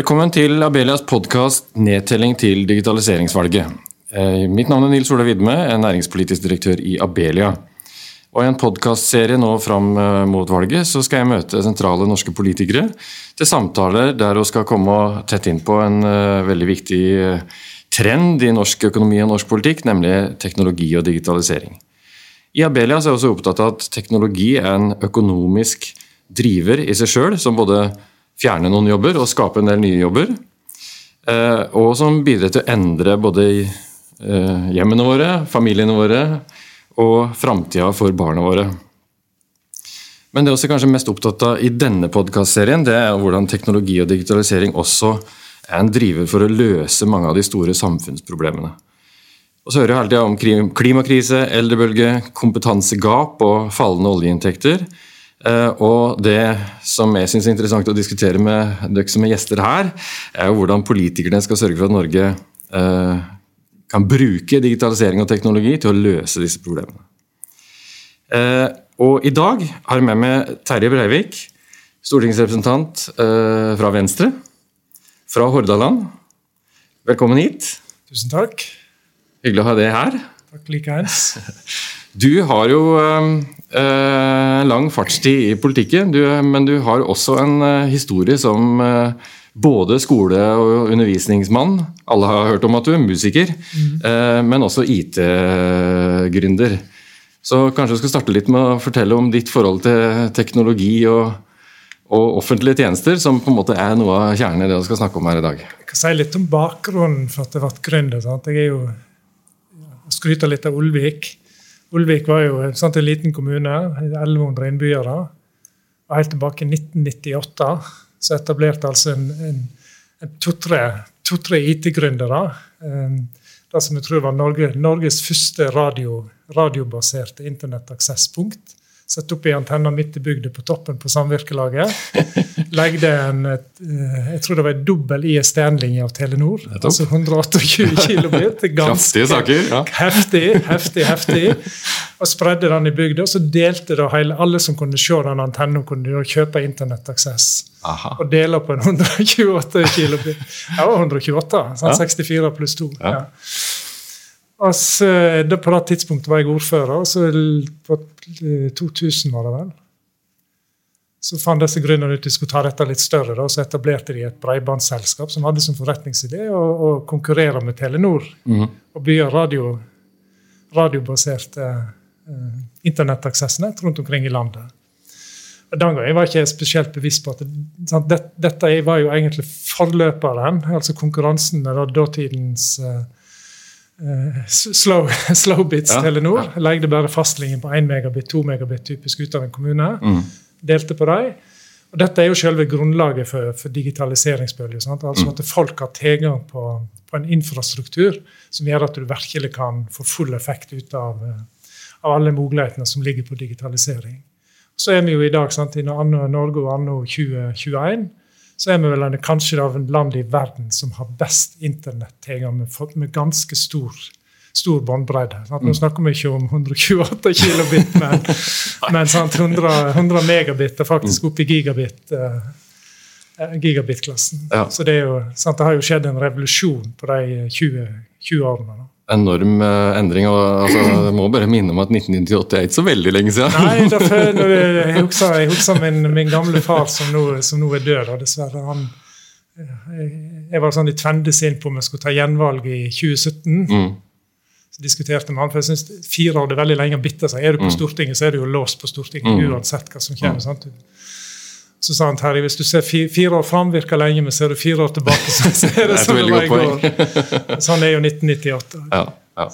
Velkommen til Abelias podkast 'Nedtelling til digitaliseringsvalget'. Eh, mitt navn er Nils Ola Vidme, en næringspolitisk direktør i Abelia. Og I en podkastserie nå fram eh, mot valget så skal jeg møte sentrale norske politikere til samtaler der vi skal komme tett inn på en uh, veldig viktig trend i norsk økonomi og norsk politikk, nemlig teknologi og digitalisering. I Abelia er jeg også opptatt av at teknologi er en økonomisk driver i seg sjøl, som både fjerne noen jobber og skape en del nye jobber. Eh, og som bidrar til å endre både eh, hjemmene våre, familiene våre og framtida for barna våre. Men det er også kanskje mest opptatt av i denne podkastserien, det er hvordan teknologi og digitalisering også er en driver for å løse mange av de store samfunnsproblemene. Og så hører jeg hele tida om klimakrise, eldrebølge, kompetansegap og fallende oljeinntekter. Eh, og det som jeg syns er interessant å diskutere med dere som er gjester her, er jo hvordan politikerne skal sørge for at Norge eh, kan bruke digitalisering og teknologi til å løse disse problemene. Eh, og i dag har jeg med meg Terje Breivik, stortingsrepresentant fra Venstre, fra Hordaland. Velkommen hit. Tusen takk. Hyggelig å ha deg her. Takk likeens. Du har jo lang fartstid i politikken, du, men du har også en eh, historie som eh, både skole- og undervisningsmann. Alle har hørt om at du er musiker, mm. men også IT-gründer. Så kanskje du skal starte litt med å fortelle om ditt forhold til teknologi og, og offentlige tjenester, som på en måte er noe av kjernen i det vi skal snakke om her i dag. Jeg kan si litt om bakgrunnen for at jeg ble gründer. Sant? Jeg er jo skryter litt av Olvik. Olvik var jo sant, en liten kommune, 1100 innbyggere. Og helt tilbake i 1998 så etablerte altså en, en, en to-tre to, IT-gründere um, det som jeg tror var Norge, Norges første radio, radiobaserte internettaksesspunkt Sette opp i antenna midt i bygda på toppen på samvirkelaget. Legde en eh, jeg tror det var en dobbel ISDN-linje av Telenor. Altså 128 kilobit. Ganske saker. ja. Heftig, heftig, heftig. Og spredde den i bygda. Og så delte da hele, alle som kunne se den antennen, kunne kjøpe internettaksess. Og dele på en 128 kilobit. Det var 128. Sånn, ja. 64 pluss 2. Ja. ja. Altså, det på det tidspunktet var jeg ordfører. så På 2000 var det vel. Så fant disse gründerne ut de skulle ta dette litt større. Da, så etablerte de et bredbåndsselskap som hadde som forretningsidé å, å konkurrere med Telenor. Mm. Og bygge radio, radiobaserte uh, internettaksessnett rundt omkring i landet. Og Den gangen var jeg ikke spesielt bevisst på at sant, det, dette var jo egentlig forløperen, altså konkurransen med da, datidens uh, Eh, slow, Slowbits ja, Telenor. Ja. Legde bare fastlinjen på 1 megabit, 2 megabit typisk ut av en kommune. Mm. Delte på dem. Og Dette er jo selve grunnlaget for, for digitaliseringsbølger. Altså mm. At folk har tilgang på, på, en infrastruktur som gjør at du virkelig kan få full effekt ut av, eh, av alle mulighetene som ligger på digitalisering. Så er vi jo i dag sant, i Norge og anno 2021 så er vi vel kanskje av en land i verden som har best internettilgang med, med ganske stor, stor båndbredde. Nå mm. snakker vi ikke om 128 kilobit, men, men 100, 100, megabit er faktisk mm. oppe i gigabit. Eh, gigabit-klassen. Ja. Så det, jo, sant, det, har jo skjedd en revolusjon på de 20, 20 årene. Da enorm eh, endring. og altså, Jeg må bare minne om at 1998 er ikke så veldig lenge siden. Nei, derfor, jeg husker, jeg husker min, min, gamle far som nå, som nå er død. dessverre han jeg, jeg var sånn i tvendes inn på om jeg skulle ta gjenvalg i 2017. Mm. Diskuterte med han, for jeg synes Fire år er veldig lenge å bitte seg. Er du på mm. Stortinget, så er du jo låst på Stortinget mm. uansett hva som kommer. Mm. sant? Så sa han Terje, hvis du ser fire, år fram, virker lenge, men ser du fire år tilbake, så ser det som det var i går. Sånn er jo 1998. Ja, ja.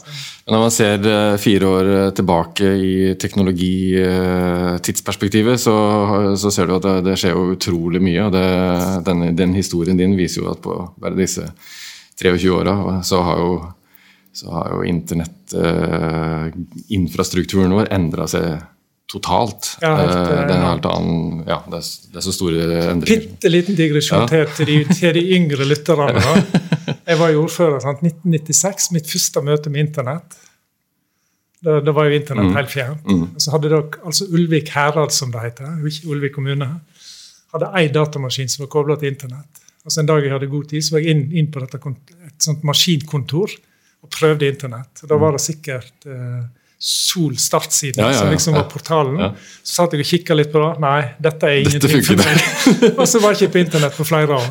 Når man ser eh, fire år eh, tilbake i teknologitidsperspektivet, eh, så, så, ser du at det, det, skjer jo utrolig mye. og det, den, den, historien din viser jo at på bare disse 23 åra så har jo, så har jo internettinfrastrukturen vår endra seg totalt. Ja, helt, uh, det, er helt annen, ja, det, er, det, er, så store endringer. Bitte liten digresjon ja. til, de, til, de, yngre lytterne. Jeg var jo ordfører sant? 1996, mitt første møte med Internett. Da, da var jo Internett mm. helt fjernt. Mm. Så hadde dere altså Ulvik herad, som det heter, ikke Ulvik kommune, hadde én datamaskin som var kobla til Internett. Altså En dag jeg hadde god tid, så var jeg inn, inn på dette, et sånt maskinkontor og prøvde Internett. Da var det sikkert eh, Sol startside, ja, ja, ja, som liksom var portalen. Så satt jeg og kikka litt på det. Nei, dette er ingenting for meg. og så var jeg ikke på Internett på flere år.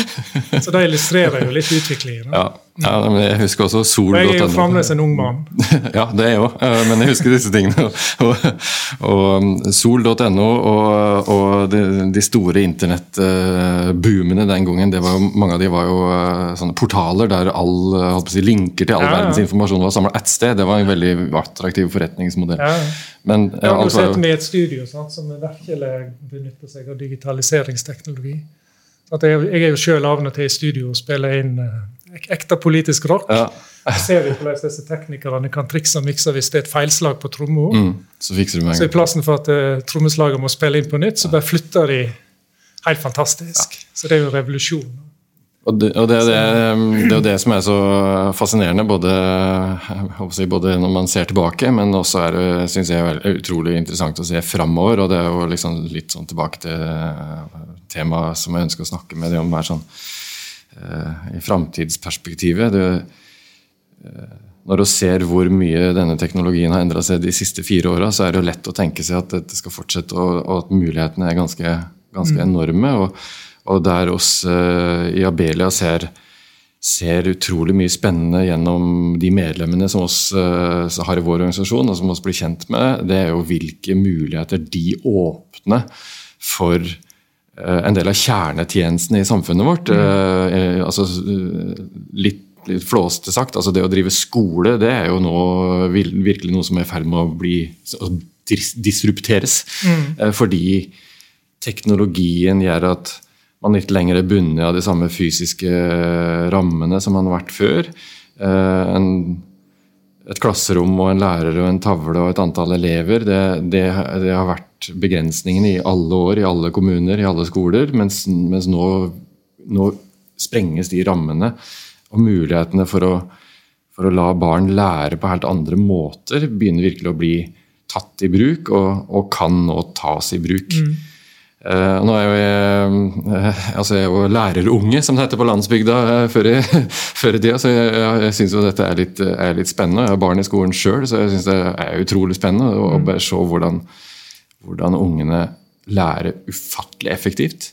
så det illustrerer jo litt utviklingen. Ja. Ja, men Jeg husker også sol.no. Jeg er jo fremdeles en ung mann. ja, det er jeg òg, men jeg husker disse tingene. og, og um, Sol.no og, og de, de, store internettboomene den gangen, det var, mange av de var jo uh, sånne portaler der all si, linker til all ja, verdens informasjon var samla ett sted. Det var en veldig attraktiv forretningsmodell. Ja. Men, ja, altså, sitter med et studio sant, som virkelig benytter seg av digitaliseringsteknologi. Jeg, jeg, er jo sjøl av og til i studio og spiller inn ekte politisk rock. Ja. ser vi hvordan disse teknikerne kan trikse og mikse hvis det er et feilslag på tromma. Mm, så fikser du Så i plassen for at uh, trommeslaget må spille inn på nytt, så bare flytter de helt fantastisk. Ja. Så det er jo revolusjon. Og det, og det, det, det, er jo det som er så fascinerende, både, si, både når man ser tilbake, men også er det synes jeg, er utrolig interessant å se framover. Og det er jo liksom litt sånn tilbake til temaet som jeg ønsker å snakke med deg om. er sånn Eh, i framtidsperspektivet. Eh, når du ser hvor mye denne teknologien har endra seg de siste fire åra, så er det jo lett å tenke seg at dette skal fortsette, og, at mulighetene er ganske, ganske mm. enorme. Og, og, der oss uh, i Abelia ser, ser, utrolig mye spennende gjennom de medlemmene som oss har i vår organisasjon, og som oss blir kjent med, det er jo hvilke muligheter de åpner for Eh, en del av kjernetjenestene i samfunnet vårt. Mm. Eh, altså, litt, litt flåste sagt, altså det å drive skole det er jo nå virkelig noe som er i ferd med å bli å disrupteres. Mm. Eh, fordi teknologien gjør at man ikke lenger er bundet av de samme fysiske rammene som man har vært før. En, et klasserom og en lærer og en tavle og et antall elever, det, det, det har vært begrensningene i alle år, i alle kommuner, i alle skoler. Mens, mens nå, nå, sprenges de rammene og mulighetene for å, for å, la barn lære på helt andre måter, begynner virkelig å bli tatt i bruk, og, og kan nå tas i bruk. Mm. Uh, nå er jo jeg, uh, altså jeg er jo lærerunge, som det heter på landsbygda uh, før, i, før i tida, så jeg, jeg, jeg syns dette er litt, er litt, spennende. Jeg har barn i skolen sjøl, så jeg syns det er utrolig spennende å mm. se hvordan, hvordan ungene lærer ufattelig effektivt.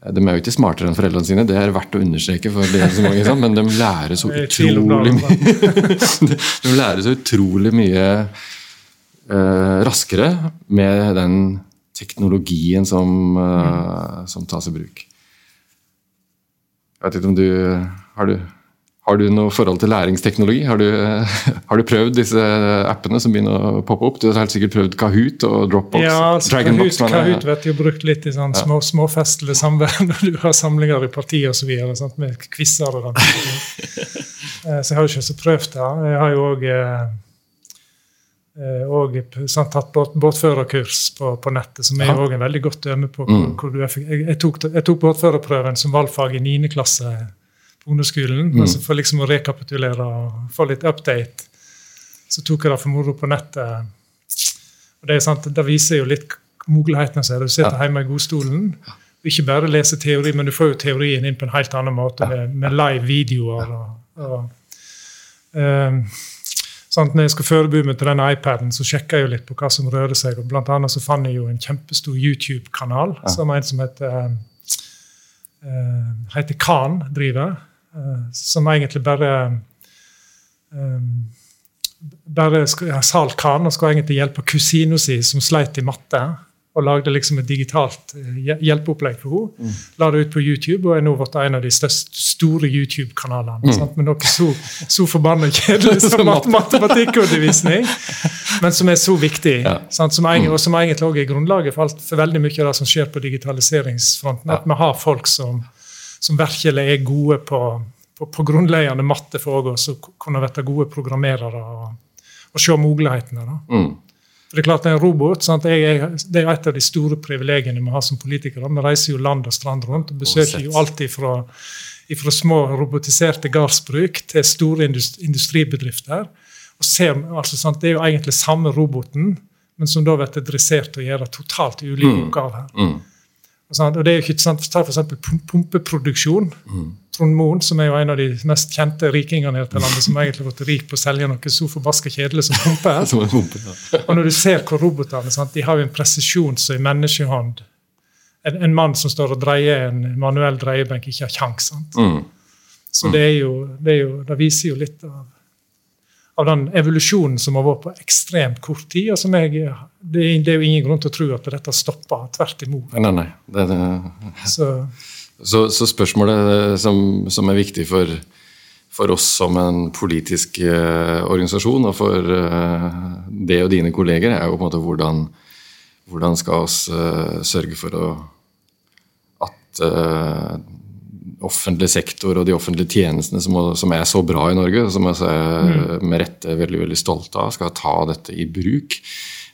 De er jo ikke smartere enn foreldrene sine, det er verdt å understreke. for det er så mange, men de lærer så utrolig mye De lærer så utrolig mye uh, raskere med den teknologien som, uh, som tas i bruk. Jeg vet ikke om du Har du har du noe forhold til læringsteknologi? Har du, har du, prøvd disse appene som begynner å poppe opp? Du har helt sikkert prøvd Kahoot og Dropbox? Ja, altså, Kahoot, Kahoot vet jo brukt litt i sånn små, småfestlig samvær når du har samlinger i partiet osv. med quizer og sånn. eh, Så jeg har jo ikke så prøvd det. Jeg har jo òg og eh, sånn, tatt båt, båtførerkurs på, på, nettet, som er òg en veldig godt dømme på. Hvor, mm. hvor jeg, jeg, tok, jeg tok båtførerprøven som valgfag i 9. klasse ungdomsskolen. Mm. Altså for liksom å rekapitulere og få litt update. Så tok jeg det for moro på nettet. Og Det er sant, det viser jo litt mulighetene som er. Du sitter ja. hjemme i godstolen. Ikke bare leser teori, men du får jo teorien inn på en helt annen måte med, med live videoer. og, og um, Sant? Når jeg skal forberede meg til denne iPaden, så sjekker jeg jo litt på hva som rører seg. og Blant annet så fant jeg jo en kjempestor YouTube-kanal ja. som en som heter, uh, heter Khan driver. Eh, som egentlig bare um, bare ja, Sal Khan og skulle egentlig hjelpe kusina si, som sleit i matte. Og lagde liksom et digitalt hjelpeopplegg for henne. Mm. La det ut på YouTube og er nå blitt en av de største, store YouTube-kanalene. Mm. Med noe så, så forbanna kjedelig som mat matematikkundervisning, men som er så viktig. Ja. Sant? Som, mm. og som egentlig også er grunnlaget for, alt, for veldig mye av det som skjer på digitaliseringsfronten. At vi har folk som som virkelig er gode på, på, på grunnleggende matte for oss, å kunne bli gode programmerere og, og se mulighetene. Mm. For Det er klart en robot, er, det er et av de store privilegiene vi har som politikere. Vi reiser jo land og strand rundt og besøker jo alt ifra, ifra små robotiserte gardsbruk til store industribedrifter. og ser, altså, sant, Det er jo egentlig samme roboten, men som da blir dressert å gjøre totalt ulike mm. oppgaver. Mm. Og, og det er jo ikke sant, Ta f.eks. pumpeproduksjon. Mm. Trond Moen, som er jo en av de mest kjente rikingene i dette landet, som egentlig har blitt rik på å selge noe så forbaska kjedelig som pumpe. som pumpe ja. og når du ser hvor robotene sant, de har jo en presisjon som i menneskehånd en, en, mann som står og dreier en manuell dreiebenk, ikke har kjangs. Mm. Så det, er jo, det, jo, det viser jo litt av av den evolusjonen som har vært på ekstremt kort tid. og som jeg, det, er jo ingen grunn til å tro at dette stopper. Tvert imot. Nei, nei. Det, det. Så. Så, så. spørsmålet som, som, er viktig for, for oss som en politisk uh, organisasjon, og for uh, det og dine kolleger, er jo på en måte hvordan, hvordan skal oss uh, sørge for å, at offentlig sektor og de offentlige tjenestene som, som er så bra i Norge, som jeg er mm. med rette veldig veldig stolt av, skal ta dette i bruk.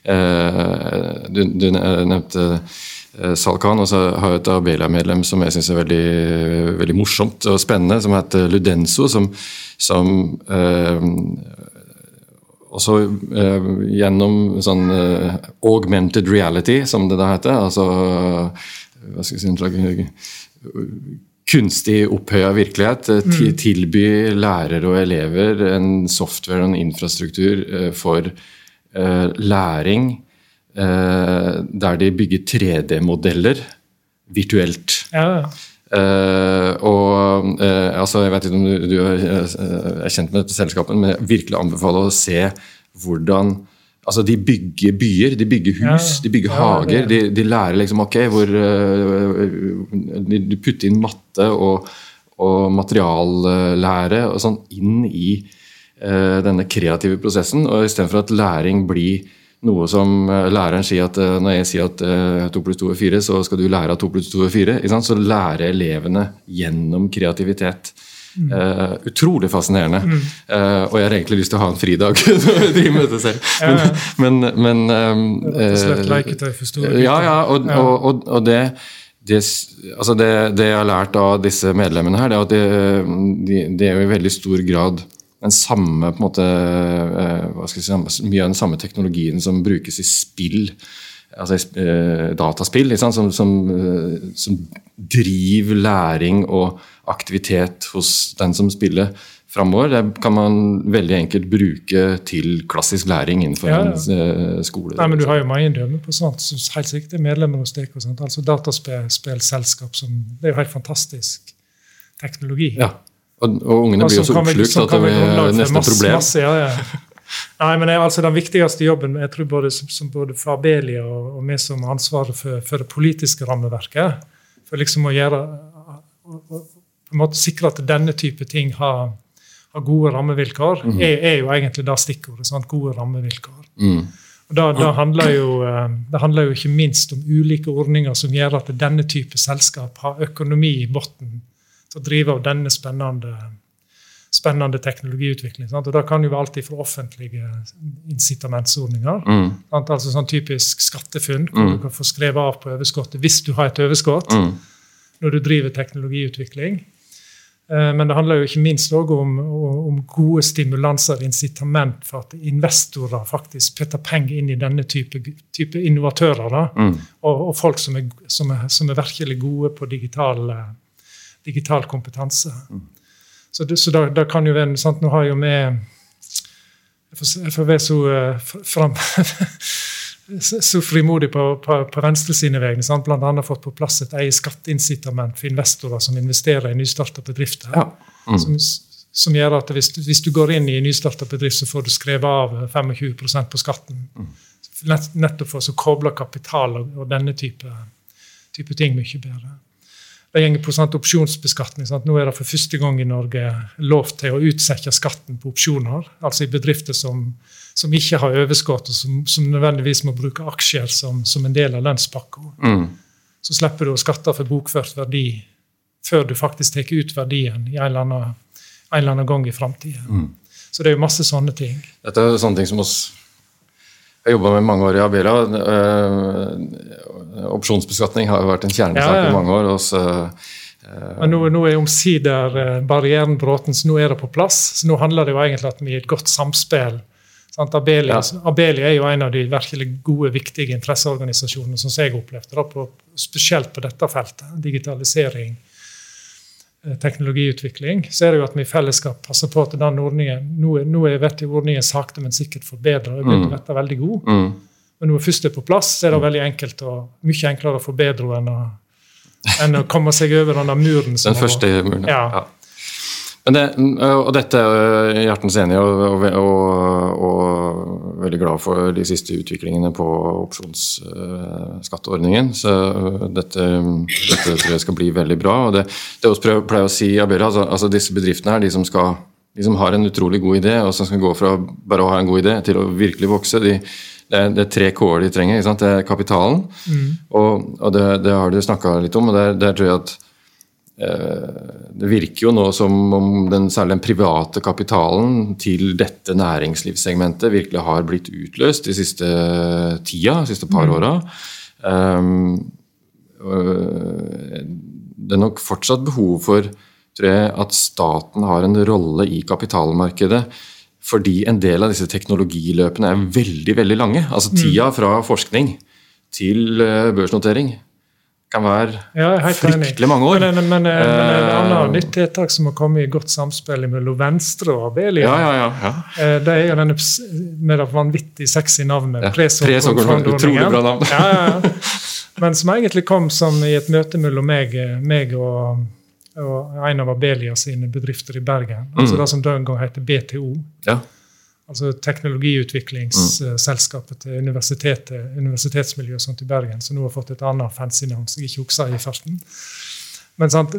Eh, du, du, nevnte eh, Salkan, og så har jeg et Abelia-medlem som jeg syns er veldig, veldig, morsomt og spennende, som heter Ludenso, som, som eh, også eh, gjennom sånn eh, augmented reality, som det da heter, altså hva skal jeg si, kunstig opphøya virkelighet. Eh, mm. Tilby lærere og elever en software og en infrastruktur eh, for uh, læring uh, der de bygger 3D-modeller virtuelt. Ja. Uh, og altså, Jeg vet ikke om du, du, er kjent med dette selskapet, men jeg virkelig anbefaler å se hvordan Altså, De bygger byer, de bygger hus, de bygger hager. De, de, lærer liksom ok, hvor uh, De putter inn matte og, og materiallære og sånn inn i uh, denne kreative prosessen. og Istedenfor at læring blir noe som uh, læreren sier at når jeg sier at 2 pluss 2 er 4, så skal du lære at 2 pluss 2 er 4. Så lærer elevene gjennom kreativitet. Uh, utrolig fascinerende. Mm. Uh, og jeg har egentlig lyst til å ha en fridag når jeg driver med dette selv. Men, men, men um, uh, Ja, ja. Og, og, og, og det, det, altså det, det, jeg har lært av disse medlemmene her, det er at det, de, de er jo i veldig stor grad den samme på en måte, si, Mye av den samme teknologien som brukes i spill altså dataspill, som, som, som, driver læring og aktivitet hos den som spiller framover. Det kan man veldig enkelt bruke til klassisk læring innenfor ja, ja. en uh, skole. Nei, men Du har jo mange dømmer på sånt, som helt sikkert er medlemmer hos dere. Altså dataspillselskap som Det er jo helt fantastisk teknologi. Ja, og, og ungene blir jo så oppslukt at det er nesten et problem. Masse, ja, ja. Nei, men jeg, altså Den viktigste jobben jeg tror både, som, som både for Abelia og, og vi som har ansvaret for, for, det politiske rammeverket, for liksom å gjøre på en måte sikre at denne type ting har, har gode rammevilkår, mm. er, er, jo egentlig da stikkordet. Sant? Gode rammevilkår. Mm. Og da, da handler jo, eh, det handler jo ikke minst om ulike ordninger som gjør at denne type selskap har økonomi i bunnen til å drive av denne spennende, spennende teknologiutvikling. Sant? Og Da kan jo være alt fra offentlige incitamentsordninger. Mm. Altså sånn typisk SkatteFUNN, hvor mm. du kan få skrevet av på overskuddet hvis du har et overskudd mm. når du driver teknologiutvikling. Eh, men det handler jo ikke minst òg om, om gode stimulanser og incitament for at investorer faktisk putter penger inn i denne type, type innovatører. Mm. Og, og, folk som er, som, er, som er, virkelig gode på digital, digital kompetanse. Mm. Så, det, så da, da, kan jo være sant, Nå har jo vi Jeg får være så uh, fram så frimodig på, på, på Venstre sine vegne. Bl.a. fått på plass et eget skatteincitament for investorer som investerer i nystarta bedrifter. Ja. Mm. Som, som, gjør at hvis, hvis, du går inn i en nystarta bedrift, så får du skrevet av 25% på skatten. Mm. Nett, nettopp for å koble kapital og, og denne type, type, ting mye bedre. Det går på sant, opsjonsbeskatning. Sant? Nå er det for første gang i Norge lov til å utsette skatten på opsjoner. Altså i bedrifter som som ikke har overskudd, og som, som, nødvendigvis må bruke aksjer som, som en del av lønnspakka. Mm. Så slipper du å skatte for bokført verdi før du faktisk tar ut verdien i en eller annen, en eller annen gang i framtida. Mm. Så det er jo masse sånne ting. Dette er sånne ting som oss har jobba med mange år i Abela. Uh, opsjonsbeskatning har jo vært en kjernesak ja, i mange år. Også, uh, men nå, nå er omsider uh, barrieren bråten, så nå er det på plass. Så nå handler det jo egentlig om et godt samspill Abelia, ja. Abelia, er jo en av de virkelig gode, viktige interesseorganisasjonene som jeg opplevde, på, spesielt på dette feltet. Digitalisering, eh, teknologiutvikling. Så er det jo at vi i fellesskap passer på at den ordningen Nå, nå vet jeg ordningen sakte, men sikkert forbedra. og blitt er veldig god. Mm. Men når først er på plass, så er det veldig enkelt og mye enklere å forbedre enn å, enn å komme seg over denne muren. Den første muren, ja. ja. Det, og dette er hjertens enig og, og, og, og, veldig glad for de siste utviklingene på opsjonsskatteordningen. Så dette, dette, tror jeg skal bli veldig bra. og Det, det også pleier å si, Abera, altså, altså, disse bedriftene her, de som, skal, de som har en utrolig god idé, og som skal gå fra bare å ha en god idé til å virkelig vokse, de, det er, det er, tre K-er de trenger. Det er kapitalen, mm. og, og det, det, har du snakka litt om. og der, der tror jeg at det virker jo nå som om den, særlig den private kapitalen til dette næringslivssegmentet virkelig har blitt utløst de siste tida, de siste par mm. åra. Um, det er nok fortsatt behov for tror jeg, at staten har en rolle i kapitalmarkedet. Fordi en del av disse teknologiløpene er veldig veldig lange. Altså mm. Tida fra forskning til eh, børsnotering kan være ja, fryktelig mange år. Men, men, men, men et annet uh, nytt tiltak som har kommet i godt samspill mellom Venstre og Abelia, ja, ja, ja, uh, det er jo denne med det vanvittig sexy navnet ja, Utrolig bra navn. ja, ja, Men som egentlig kom som i et møte mellom meg, meg og, og, en av Abelia sine bedrifter i Bergen. Altså mm. Det som den gang heter BTO. Ja altså teknologiutviklingsselskapet til universitetet, universitetsmiljøet sånt i Bergen, som nå har fått et annet fancy navn som jeg ikke husker i farten. Men sant,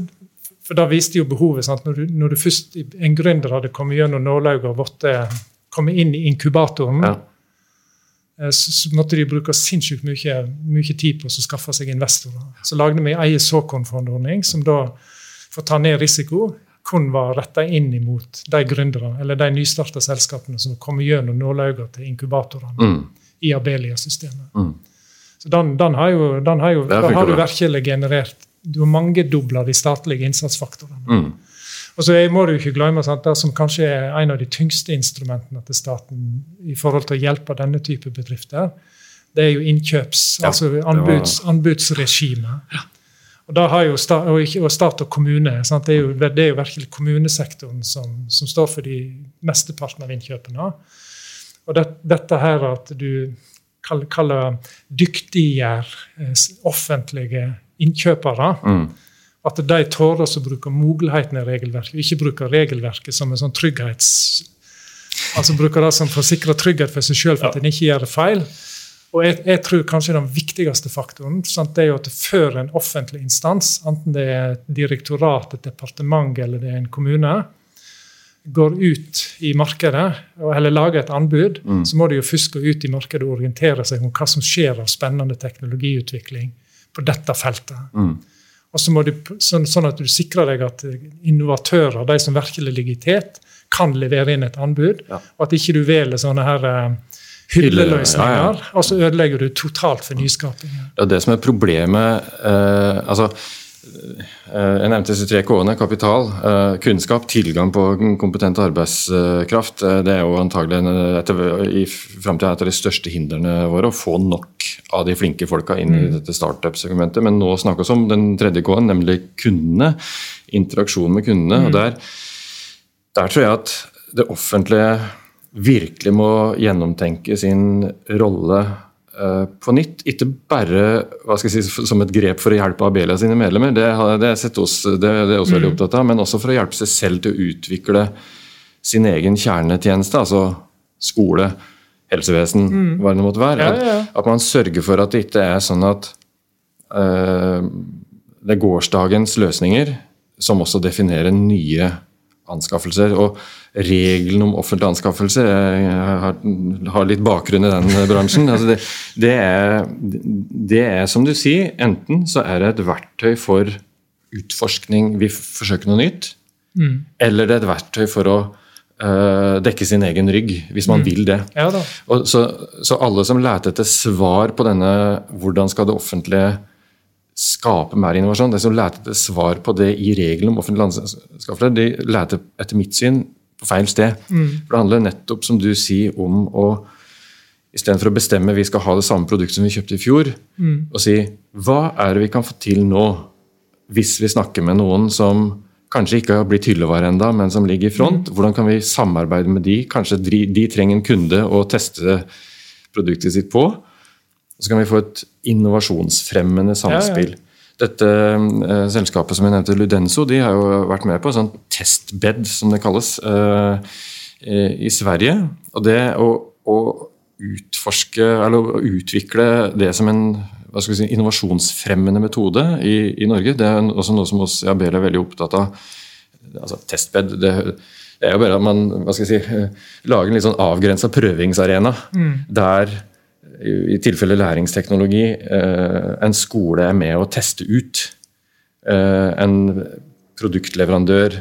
for Da viste jo behovet. Sant, når, du, når du først, En gründer hadde kommet gjennom nålauget og måtte kommet inn i inkubatoren, ja. Eh, så, så, måtte de bruke sinnssykt mye, mye tid på å skaffe seg investorer. Så lagde vi egen såkornfondordning som da, for å ta ned risiko, kun var retta inn mot de gründerne eller de nystarta selskapene som kommer gjennom nålauget til inkubatorene mm. i Abelia-systemet. Mm. Så den, den, har jo, den har, jo, da har du virkelig generert Du har mangedobla de statlige innsatsfaktorene. Mm. Og så må du ikke glemme sant, Det som kanskje er en av de tyngste instrumentene til staten i forhold til å hjelpe denne type bedrifter, det er jo innkjøps, ja, altså anbuds, anbudsregimet. Ja. Og, jo stat, og, og stat og kommune. Det er, jo, det, er jo, virkelig kommunesektoren som, som står for de mesteparten av innkjøpene. Og det, dette her at du kaller, kaller dyktiggjør eh, offentlige innkjøpere mm. At de tør å bruke mulighetene i regelverket, ikke bruker regelverket som en sånn trygghets... Altså bruker det som for å sikre trygghet for seg sjøl for at en ikke gjør det feil. Og jeg, jeg, tror kanskje den viktigste faktoren sant, det er jo at før en offentlig instans, enten det er et direktorat, et departement eller det er en kommune, går ut i markedet eller lager et anbud, mm. så må de jo først gå ut i markedet og orientere seg om hva som skjer av spennende teknologiutvikling på dette feltet. Mm. Og så må de, sånn, sånn, at du sikrer deg at innovatører, de som virkelig ligger i tet, kan levere inn et anbud, ja. og at ikke du velger sånne her eh, hylleløsninger, ja, ja. og så ødelegger du totalt for nyskaping. Ja, det som er problemet eh, altså eh, jeg nevnte disse tre K-ene. Kapital, eh, kunnskap, tilgang på kompetent arbeidskraft. Eh, det er jo antagelig etter, i framtida et av de største hindrene våre. Å få nok av de flinke folka inn i mm. dette startup-segmentet. Men nå snakkes om den tredje K-en, nemlig kundene. Interaksjon med kundene. Mm. og der, der tror jeg at det offentlige virkelig må gjennomtenke sin rolle uh, på nytt. Ikke bare hva skal jeg si, som et grep for å hjelpe Abelia sine medlemmer, det, det, oss, det, det er også veldig mm. opptatt av, men også for å hjelpe seg selv til å utvikle sin egen kjernetjeneste, altså skole, helsevesen, mm. hva det måtte være. Ja, ja, ja. At, at, man sørger for at det ikke er sånn at uh, det er gårsdagens løsninger som også definerer nye anskaffelser. Og regelen om offentlige anskaffelser har, har litt bakgrunn i den bransjen. Altså det, det, er, det, er, som du sier, enten så er det et verktøy for utforskning, vi forsøker noe nytt, mm. eller det er et verktøy for å uh, dekke sin egen rygg, hvis man mm. vil det. Ja, så, så, alle som leter etter svar på denne hvordan skal det offentlige skape mer innovasjon. De som leter etter svar på det i regelen om offentlige anskaffelser, de leter etter mitt syn på feil sted. Mm. For Det handler nettopp, som du sier, om å Istedenfor å bestemme vi skal ha det samme produktet som vi kjøpte i fjor, mm. og si hva er det vi kan få til nå, hvis vi snakker med noen som kanskje ikke har blitt hyllevare enda, men som ligger i front. Mm. Hvordan kan vi samarbeide med de? Kanskje de, de trenger en kunde å teste produktet sitt på. Og så kan vi få et innovasjonsfremmende samspill. Ja, ja. Dette eh, selskapet som jeg nevnte, Ludenso, de har jo vært med på en sånn testbed, som det kalles, eh, i Sverige. Og det å, å, utforske, eller å utvikle det som en si, innovasjonsfremmende metode i, i Norge, det er også noe som oss i Abel er veldig opptatt av. Altså, testbed det, det, er jo bare at man hva skal jeg si, lager en litt sånn avgrensa prøvingsarena. Mm. der i tilfelle læringsteknologi, eh, en skole er med å teste ut. Eh, en produktleverandør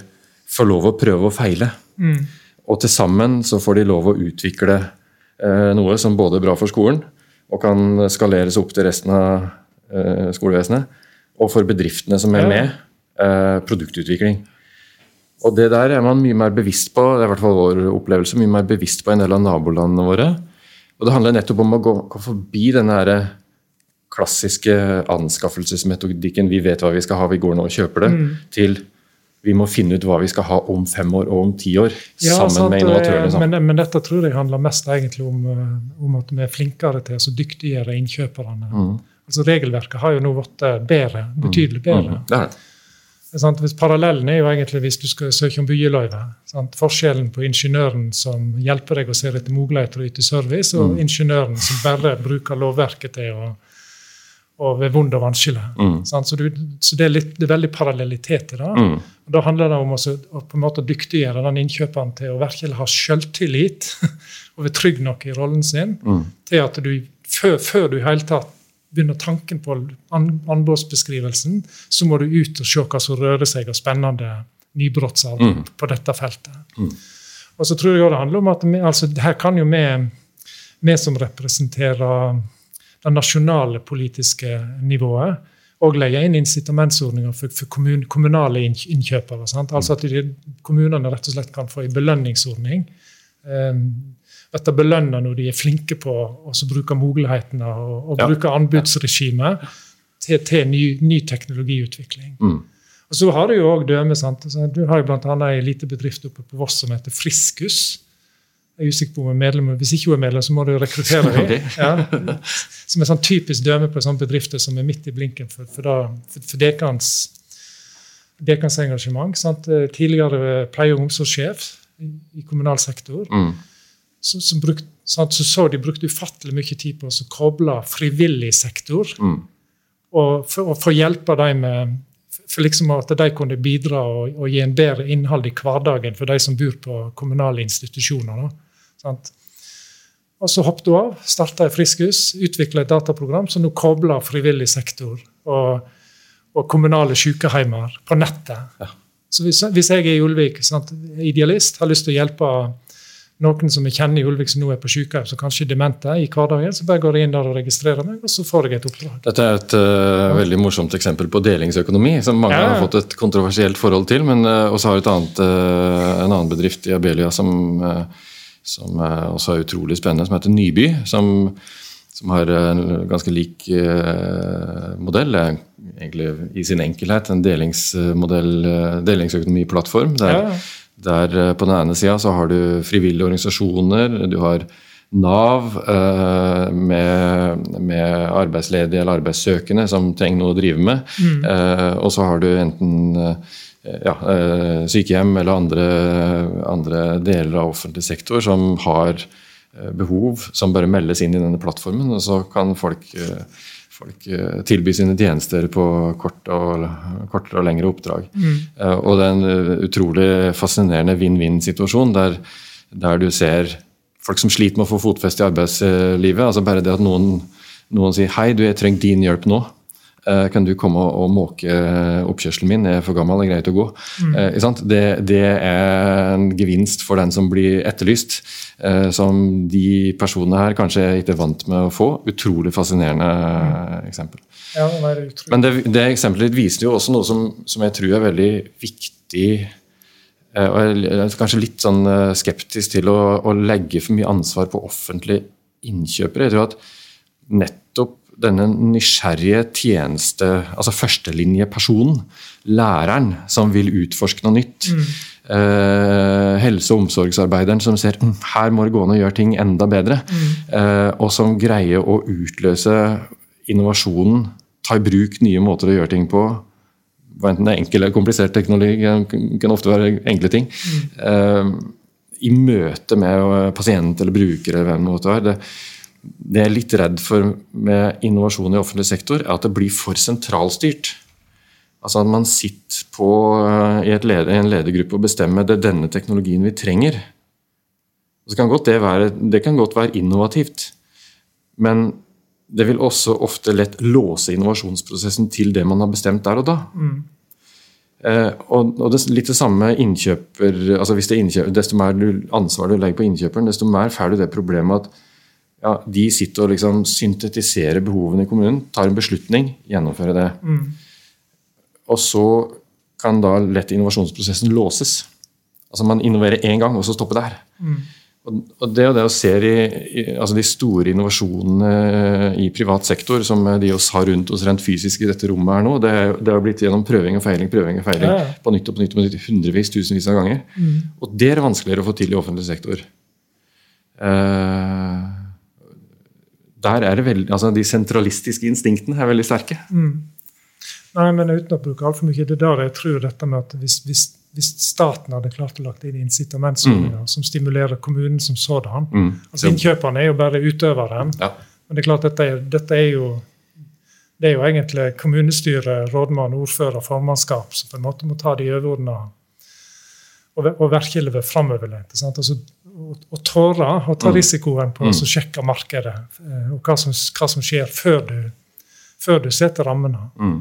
får lov å prøve og feile. Mm. Og til sammen så får de lov å utvikle eh, noe som både er bra for skolen, og kan skaleres opp til resten av skolevesenet. Og for bedriftene som er med, produktutvikling. Og det der er man mye mer bevisst på, det er i hvert fall vår opplevelse, mye mer bevisst på en del av nabolandene våre. Og Det handler nettopp om å gå, gå forbi denne klassiske anskaffelsesmetodikken 'vi vet hva vi skal ha, vi går nå og kjøper det', mm. til vi må finne ut hva vi skal ha om fem år og om ti år. Ja, sammen sant, med innovatørene. Men, men, dette tror jeg handler mest egentlig om, eh, om at vi er flinkere til å dyktiggjøre innkjøperne. Mm. Altså Regelverket har jo nå blitt bedre, betydelig bedre. Mm. Det er det. Parallellen er jo egentlig hvis du skal søke om byggeløyve. Forskjellen på ingeniøren som hjelper deg å se etter muligheter og yte service, og mm. ingeniøren som bare bruker lovverket til å og ved vond og vanskelig. Mm. Så, du, så, det er, litt, det er veldig parallellitet i det. Mm. Og Da handler det om å på en måte dyktiggjøre den innkjøperen til å virkelig ha selvtillit og være trygg nok i rollen sin, mm. til at du før, før du i hele tatt begynner tanken på anbudsbeskrivelsen, så må du ut og se hva som rører seg av spennende nybrottsarbeid mm. på dette feltet. Mm. Og så tror jeg det handler om at vi, altså, her kan jo vi, vi som representerer det nasjonale politiske nivået, og legge inn incitamentsordninger for, for kommun, kommunale innkjøpere. Sant? Altså at de, kommunene rett og slett kan få en belønningsordning. Um, bli belønna når de er flinke på å bruke mulighetene og, og ja. bruke anbudsregimet til, til ny, ny, teknologiutvikling. Mm. Og Så har du jo også døme, sant? Du har jo bl.a. en lita bedrift oppe på Voss som heter Friskus. Jeg er usikker på om er medlem, Hvis ikke hun er medlem, så må du rekruttere henne. Ja. Som er sånn typisk døme på sånne bedrifter som er midt i blinken for, for, da, for, for dekans, dekans engasjement. Sant? Tidligere pleie- og omsorgssjef i, i kommunal sektor. Mm så, så, brukt, så, så de brukte ufattelig mye tid på å koble frivillig sektor. Mm. Og for, for å hjelpe dem med for liksom at de kunne bidra og, og, gi en bedre innhold i hverdagen for de som bor på kommunale institusjoner. Da, og så hoppet hun av, starta i Friskus, utvikla et dataprogram som nå kobler frivillig sektor og, og kommunale sykehjemmer på nettet. Ja. Så hvis, hvis, jeg er i Ulvik, sant, idealist, har lyst til å hjelpe noen som jeg kjenner i Ulvik som nå er på sykehjem, som kanskje er demente i hverdagen, så bare går jeg inn der og registrerer meg, og så får jeg et oppdrag. Dette er et uh, veldig morsomt eksempel på delingsøkonomi, som mange ja. har fått et kontroversielt forhold til. Men uh, også har et annet, uh, en annen bedrift i Abelia som, som også er utrolig spennende, som heter Nyby. som som har en ganske lik modell. Egentlig i sin enkelhet en delingsmodell, delingsøkonomiplattform. der ja der eh, På den ene sida så har du frivillige organisasjoner, du har Nav eh, med, med, arbeidsledige eller arbeidssøkende som trenger noe å drive med. Mm. Eh, og så har du enten ja, sykehjem eller andre, andre, deler av offentlig sektor som har behov som bare meldes inn i denne plattformen. Og så kan folk folk tilby tilbyr sine tjenester på kort og, kortere og lengre oppdrag. Mm. Eh, og det er en eh, utrolig fascinerende vinn-vinn-situasjon der, der, du ser folk som sliter med å få fotfeste i arbeidslivet. altså Bare det at noen, noen sier 'hei, du, jeg trenger din hjelp nå'. Kan du komme og måke oppkjørselen min? Jeg er for gammel, det er greit å gå. Mm. Det, det, er en gevinst for den som blir etterlyst. Eh, som de personene her kanskje ikke er vant med å få. Utrolig fascinerende mm. eksempel. Ja, det Men det, det eksempelet ditt viser jo også noe som, som, jeg tror er veldig viktig og jeg er kanskje litt sånn skeptisk til å, å legge for mye ansvar på offentlige innkjøpere. Jeg tror at nettopp denne nysgjerrige tjeneste, altså førstelinjepersonen, læreren som vil utforske noe nytt, mm. eh, helse- og omsorgsarbeideren som ser hm, her må det gå an å gjøre ting enda bedre, mm. eh, og som greier å utløse innovasjonen, ta i bruk nye måter å gjøre ting på. Enten det er enkel eller komplisert teknologi, kan ofte være enkle ting. Mm. Eh, I møte med pasient eller bruker eller hvem det måtte være. Det, det jeg er litt redd for med innovasjon i offentlig sektor, er at det blir for sentralstyrt. Altså at man sitter på, eh, i leder, en ledergruppe og bestemmer det er denne teknologien vi trenger. Så kan det, være, det kan godt være innovativt, men det vil også ofte lett låse innovasjonsprosessen til det man har bestemt der og da. Mm. Eh, og, og det, litt det samme innkjøper, altså hvis det er innkjøper, Desto mer du, ansvar du legger på innkjøperen, desto mer får du det problemet at ja, de sitter og liksom syntetiserer behovene i kommunen, tar en beslutning, gjennomfører det. Mm. Og så kan da lett innovasjonsprosessen låses. Altså Man innoverer én gang, og så stopper der. Mm. Og det og det å se i, i, altså de store innovasjonene i privat sektor, som de oss har rundt oss rent fysisk i dette rommet her nå, det, det har blitt gjennom prøving og feiling prøving og feiling ja. på nytt og på nytt, på nytt hundrevis, tusenvis av ganger. Mm. Og det er vanskeligere å få til i offentlig sektor. Uh, der er det veldig, altså De sentralistiske instinktene er veldig sterke. Mm. Nei, men Uten å bruke altfor mye, det er der jeg tror dette med at hvis, hvis, hvis staten hadde klart å lagt inn incitamentsordninger mm. som stimulerer kommunen som sådan mm. altså Innkjøperne er jo bare utøveren. Ja. Men det er klart, dette er, dette er jo det er jo egentlig kommunestyre, rådmann, ordfører, formannskap som på en måte må ta de overordna og, og virkelig være framoverlente. Altså, å tåre å ta mm. risikoen på mm. å sjekke markedet eh, og hva som, hva som skjer før du, før du, setter rammene. Mm.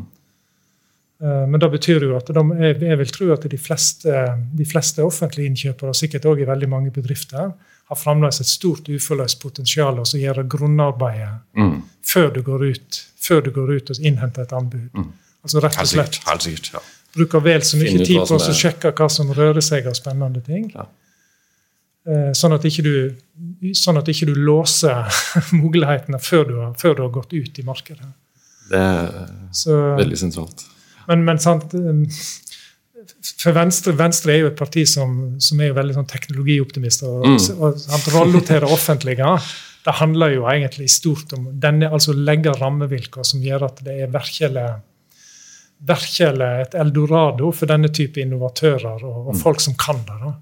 Eh, men det betyr jo at de, jeg vil tro at de fleste, de fleste offentlige innkjøpere, og sikkert også i veldig mange bedrifter, har fremdeles et stort uforløst potensial å gjøre grunnarbeidet mm. før, du går ut, før du går ut og innhenter et anbud. Mm. Altså rett og slett. Helt sikkert, ja. Bruker vel så mye tid på å sjekke hva som rører seg av spennende ting. Ja. Eh, sånn at ikke du, sånn at ikke du låser mulighetene før du, har, før du, har, gått ut i markedet. Det er Så, veldig sentralt. Men, men sant, um, for Venstre, Venstre er jo et parti som, som er jo veldig sånn teknologioptimister. Og, mm. og, og Rolla offentlige det handler jo egentlig stort om denne, altså legge rammevilkår som gjør at det er virkelig, virkelig et eldorado for denne type innovatører og, og mm. folk som kan det. da.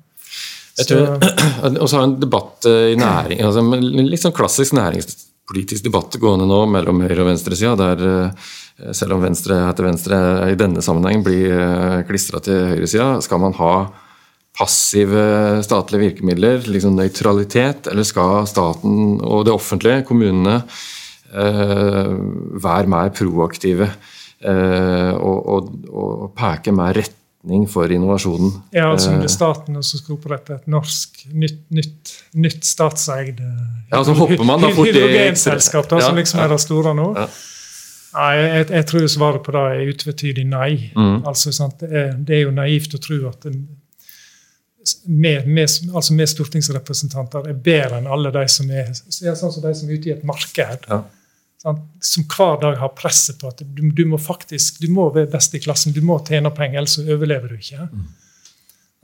Jeg tror, Og så har en debatt eh, i næring, altså litt sånn klassisk næringspolitisk debatt gående nå mellom høyre- og venstresida, der eh, selv om Venstre heter Venstre i denne sammenhengen blir eh, klistra til høyresida, skal man ha passive statlige virkemidler, liksom nøytralitet, eller skal staten og det offentlige, kommunene, være mer proaktive og, og, og peke mer retning for innovasjonen. Ja, altså under det er så staten som skal opprette et norsk, nytt, nytt, nytt statseid ja, altså, hydrogenselskap, da ja, som liksom er det store nå. Ja. Nei, jeg, jeg, tror svaret på det er utvetydig nei. Mm. Altså, det det, er, jo naivt å tro at vi altså stortingsrepresentanter er bedre enn alle de som er, sånn som de som er ute i et marked. Ja som hver dag har presset på at du, du, må faktisk, du må være best i klassen, du må tjene penger, ellers overlever du ikke. Mm.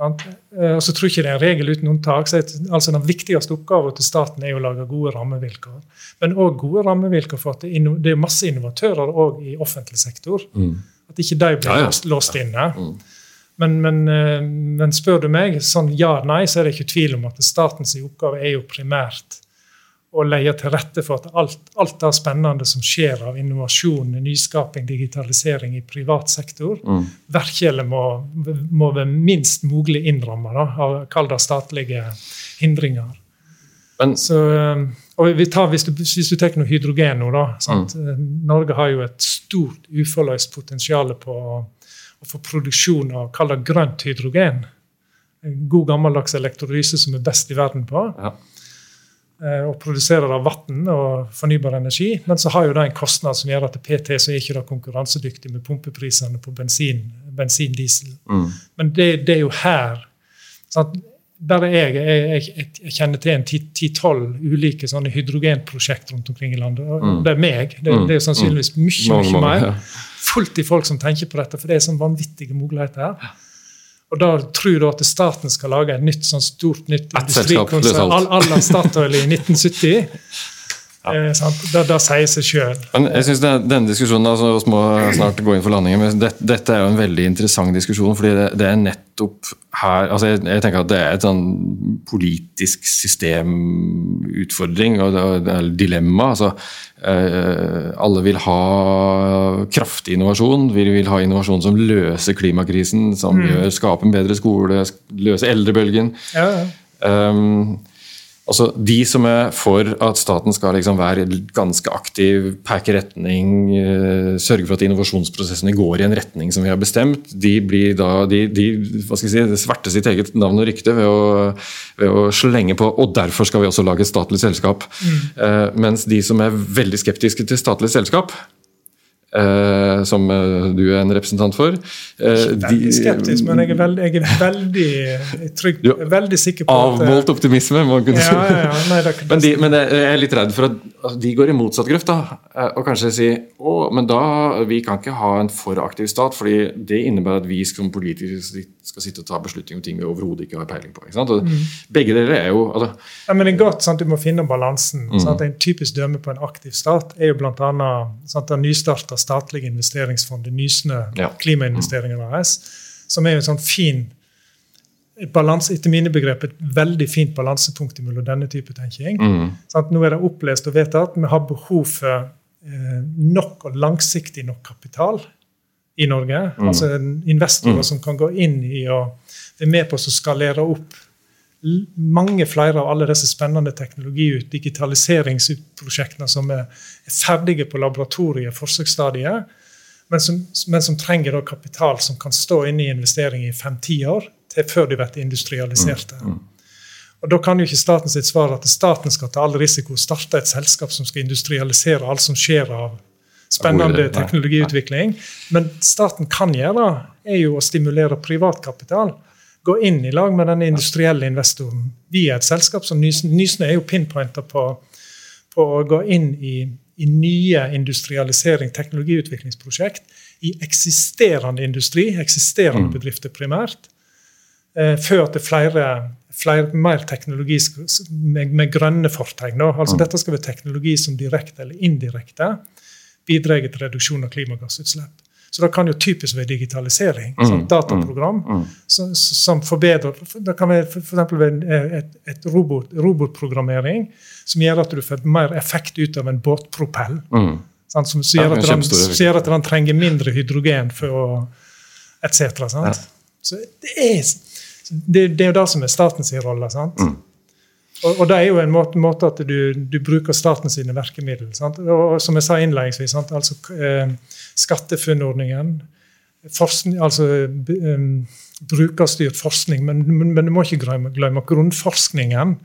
Og så tror jeg ikke det er en regel uten unntak. så altså Den viktigste oppgaven til staten er å lage gode rammevilkår. Men òg gode rammevilkår for at det, det er masse innovatører òg i offentlig sektor. Mm. At ikke de blir ja, ja. låst inne. Mm. Men, men, eh, men, spør du meg, sånn ja-nei, så er det ikke tvil om at statens oppgave er jo primært og legge til rette for at alt, alt det spennende som skjer av innovasjon, nyskaping, digitalisering i privat sektor, mm. virkelig må, må være minst mulig innrammet av kall det statlige hindringer. Men, Så, og vi tar, hvis, du, hvis du tar noe hydrogen nå, da, mm. Norge har jo et stort uforløst potensial på å, å få produksjon av kall det grønt hydrogen. En god gammeldags elektrolyse som er best i verden på. Ja Eh, og produserer av vann og fornybar energi. Men så har jo det en kostnad som gjør at det PT så er ikke det konkurransedyktig med pumpeprisene på bensin, bensin diesel. Mm. Men det, det, er jo her Sant? Bare jeg, jeg, jeg, jeg, kjenner til en ti-tolv ulike sånne hydrogenprosjekt rundt omkring i landet. mm. Det er meg. Det, mm. det er sannsynligvis mm. mye, mye mer. Fullt i folk som tenker på dette, for det er sånn vanvittige muligheter. her. Og da tror du at staten skal lage et nytt sånn stort nytt industrikonsern à la Statoil i 1970. Ja. Eh, det, det, sier seg sjøl. Jeg synes Denne diskusjonen altså, vi må snart gå inn for landingen, men det, dette er jo en veldig interessant diskusjon. fordi det, det er nettopp her altså jeg, jeg, tenker at Det er et sånn politisk systemutfordring og det er dilemma. altså eh, Alle vil ha kraftig innovasjon. Vi vil ha innovasjon som løser klimakrisen, som mm. gjør, skaper en bedre skole, løser eldrebølgen. Ja, ja. Um, Altså, De som er for at staten skal liksom være ganske aktiv, peke retning, uh, sørge for at innovasjonsprosessene går i en retning som vi har bestemt, de blir da, de, de hva skal jeg si, sverter sitt eget navn og rykte ved å, ved å, slenge på og derfor skal vi også lage et statlig selskap. Mm. Uh, mens de som er veldig skeptiske til statlig selskap, Uh, som uh, du er en representant for. Uh, veldig skeptisk, men jeg er veldig, jeg er veldig trygg, jo, veldig sikker på Avmålt at, optimisme, må man kunne si. Ja, ja, nei, det, men, de, men, jeg er litt redd for at de går i motsatt grøft. da, Og kanskje si å, men da, vi kan ikke ha en for aktiv stat, fordi det innebærer at vi som politikere skal sitte og ta beslutninger om ting vi overhodet ikke har peiling på. Mm. Begge deler er jo altså, ja, men det er godt, sant, Du må finne balansen. Mm. Sant, en typisk dømme på en aktiv stat er jo bl.a. den nystarta statlige investeringsfondet, Nysnø ja. Klimainvesteringer AS, som er en sånn fin balance, etter mine begrep et veldig fint balansepunkt mellom denne type tenking. Mm. Sånn, nå er det opplest og vedtatt vi har behov for eh, nok og langsiktig nok kapital i Norge. Mm. Altså investorer mm. som kan gå inn i og være med på å skalere opp mange flere av alle disse spennende teknologi- digitaliseringsprosjektene som er, er ferdige på laboratoriet, forsøksstadiet, men som, men som trenger kapital som kan stå inne i investering i fem-ti år til før de blir industrialiserte. Mm, mm. Og Da kan jo ikke staten sitt svar at staten skal ta all risiko, starte et selskap som skal industrialisere alt som skjer av spennende teknologiutvikling. Men staten kan gjøre, er jo å stimulere privatkapital gå inn i lag med den industrielle investoren via et selskap som Nysnø er jo pinpointer på, på, å gå inn i, i nye industrialisering, teknologiutviklingsprosjekt i eksisterende industri, eksisterende mm. bedrifter primært, eh, før til flere, flere mer teknologi med, med grønne fortegn. Altså, mm. Dette skal være teknologi som direkte eller indirekte bidrar til reduksjon av klimagassutslipp. Så det kan jo typisk være digitalisering. Mm, sånn dataprogram mm, mm. som, som, forbedrer Det kan være f.eks. et, et robot, robotprogrammering som gjør at du får mer effekt ut av en båtpropell. Mm. Som, som, gjør den, som, gjør at den, trenger mindre hydrogen for å etc. Ja. Så det er, det, det er jo det som er statens rolle. sant? Mm. Og, og, det er jo en måte, måte at du, du, bruker statens virkemidler. Og, og, som jeg sa innledningsvis, sant? altså eh, SkatteFUNN-ordningen, altså um, brukerstyrt forskning, men, men, men, du må ikke glemme, grunnforskningen.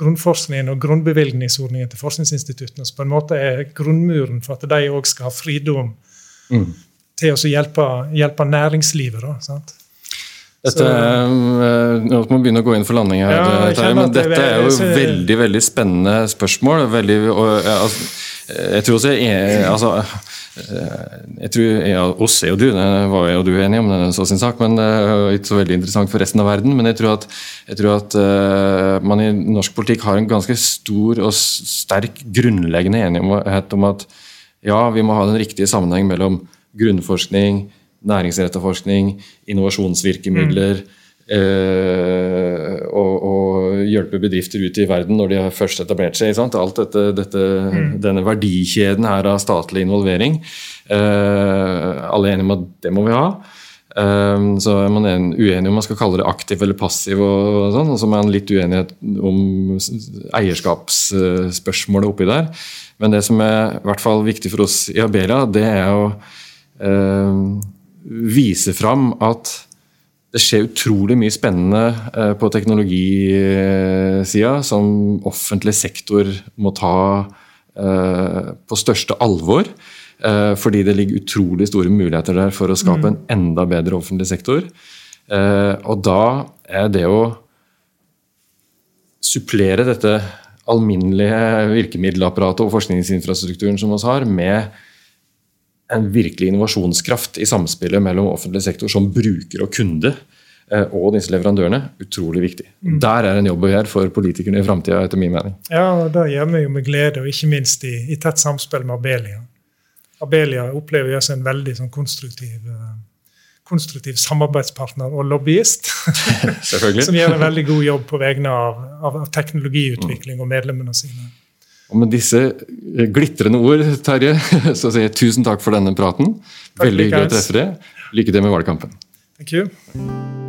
Grunnforskningen og grunnbevilgningsordningen til forskningsinstituttene som på en måte er grunnmuren for at de òg skal ha fridom mm. til å hjelpe, hjelpe næringslivet. Da, sant? Dette, eh, Nå må vi begynne å gå inn for landing her, ja, Terje, men dette er jo veldig veldig spennende spørsmål. Veldig, og, altså, jeg tror også jeg, altså, eh, jeg tror ja, oss er jo du, det var jo du enige om, det så sin sak, men det er ikke så veldig interessant for resten av verden. Men jeg tror at, jeg tror at man i norsk politikk har en ganske stor og sterk grunnleggende enighet om at ja, vi må ha den riktige sammenheng mellom grunnforskning, næringsrettet forskning, innovasjonsvirkemidler. Mm. Eh, og, og, hjelpe bedrifter ut i verden når de har først etablert seg. Alt dette, dette mm. Denne verdikjeden her av statlig involvering. Eh, alle er enige om at det må vi ha. Eh, så er man uenig om man skal kalle det aktiv eller passiv, og, sånn, og så er man litt uenighet om eierskapsspørsmålet oppi der. Men det som er i hvert fall viktig for oss i Abelia, det er å eh, vise fram at det skjer utrolig mye spennende eh, på teknologisida som offentlig sektor må ta eh, på største alvor. Eh, fordi det ligger utrolig store muligheter der for å skape en mm. enda bedre offentlig sektor. Og da er det å supplere dette alminnelige virkemiddelapparatet og forskningsinfrastrukturen som vi har, med en virkelig innovasjonskraft i samspillet mellom offentlig sektor som bruker og kunde eh, og disse leverandørene, utrolig viktig. Mm. Der er en jobb å gjøre for politikerne i framtida, etter min mening. Ja, og det gjør vi jo med glede, og ikke minst i, i tett samspill med Abelia. Abelia opplever jeg som en veldig sånn, konstruktiv, uh, konstruktiv samarbeidspartner og lobbyist. som gjør en veldig god jobb på vegne av, av teknologiutvikling og medlemmene sine. Og Med disse glitrende ord, Terje, så sier jeg tusen takk for denne praten. Veldig hyggelig å treffe deg. Lykke til med valgkampen. Thank you.